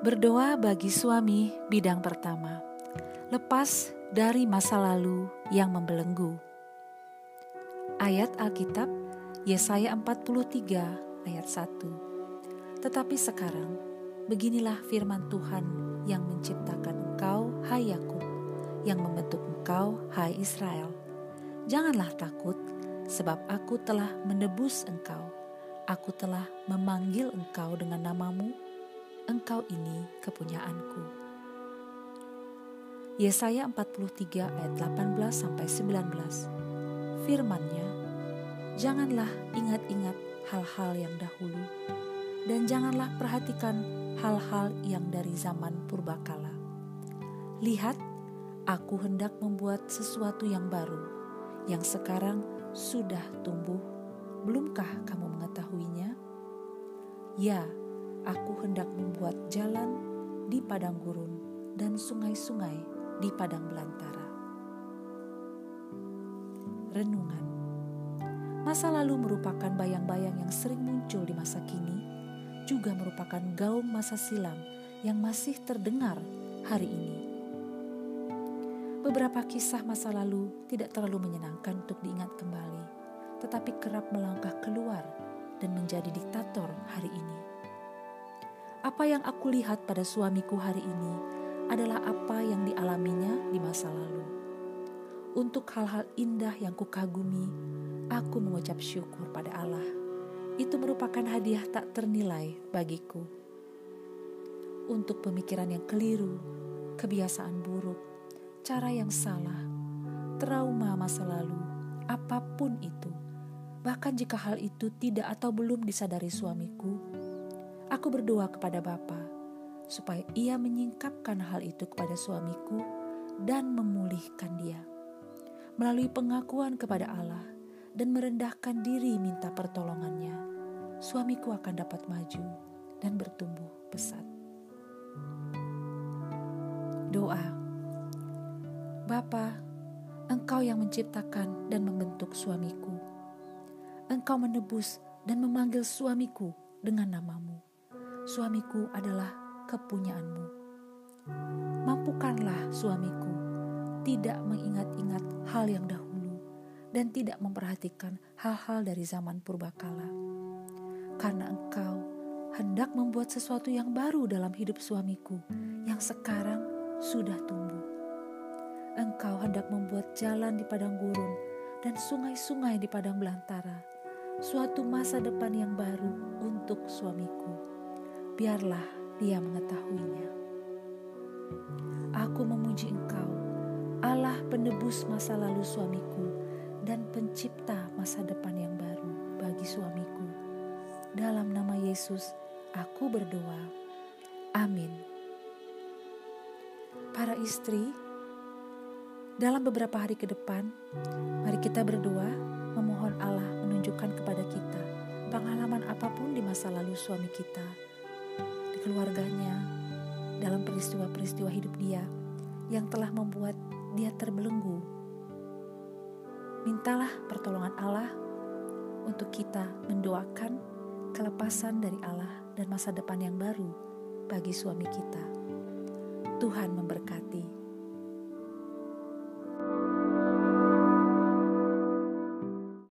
Berdoa bagi suami bidang pertama. Lepas dari masa lalu yang membelenggu. Ayat Alkitab Yesaya 43 ayat 1. Tetapi sekarang beginilah firman Tuhan yang menciptakan engkau hai Yakub, yang membentuk engkau hai Israel. Janganlah takut sebab aku telah menebus engkau. Aku telah memanggil engkau dengan namamu engkau ini kepunyaanku. Yesaya 43 ayat 18 sampai 19. Firman-Nya, janganlah ingat-ingat hal-hal yang dahulu dan janganlah perhatikan hal-hal yang dari zaman purbakala. Lihat, aku hendak membuat sesuatu yang baru yang sekarang sudah tumbuh. Belumkah kamu mengetahuinya? Ya, aku hendak membuat jalan di padang gurun dan sungai-sungai di padang belantara. Renungan Masa lalu merupakan bayang-bayang yang sering muncul di masa kini, juga merupakan gaung masa silam yang masih terdengar hari ini. Beberapa kisah masa lalu tidak terlalu menyenangkan untuk diingat kembali, tetapi kerap melangkah keluar dan menjadi diktator hari ini. Apa yang aku lihat pada suamiku hari ini adalah apa yang dialaminya di masa lalu. Untuk hal-hal indah yang kukagumi, aku mengucap syukur pada Allah. Itu merupakan hadiah tak ternilai bagiku. Untuk pemikiran yang keliru, kebiasaan buruk, cara yang salah, trauma masa lalu, apa pun itu, bahkan jika hal itu tidak atau belum disadari suamiku, Aku berdoa kepada Bapa supaya ia menyingkapkan hal itu kepada suamiku dan memulihkan dia. Melalui pengakuan kepada Allah dan merendahkan diri minta pertolongannya, suamiku akan dapat maju dan bertumbuh pesat. Doa Bapa, Engkau yang menciptakan dan membentuk suamiku. Engkau menebus dan memanggil suamiku dengan namamu suamiku adalah kepunyaanmu. Mampukanlah suamiku tidak mengingat-ingat hal yang dahulu dan tidak memperhatikan hal-hal dari zaman purbakala. Karena engkau hendak membuat sesuatu yang baru dalam hidup suamiku yang sekarang sudah tumbuh. Engkau hendak membuat jalan di padang gurun dan sungai-sungai di padang belantara, suatu masa depan yang baru untuk suamiku biarlah dia mengetahuinya. Aku memuji Engkau, Allah penebus masa lalu suamiku dan pencipta masa depan yang baru bagi suamiku. Dalam nama Yesus, aku berdoa. Amin. Para istri, dalam beberapa hari ke depan, mari kita berdoa memohon Allah menunjukkan kepada kita pengalaman apa pun di masa lalu suami kita keluarganya, dalam peristiwa-peristiwa hidup dia yang telah membuat dia terbelenggu. Mintalah pertolongan Allah untuk kita mendoakan kelepasan dari Allah dan masa depan yang baru bagi suami kita. Tuhan memberkati.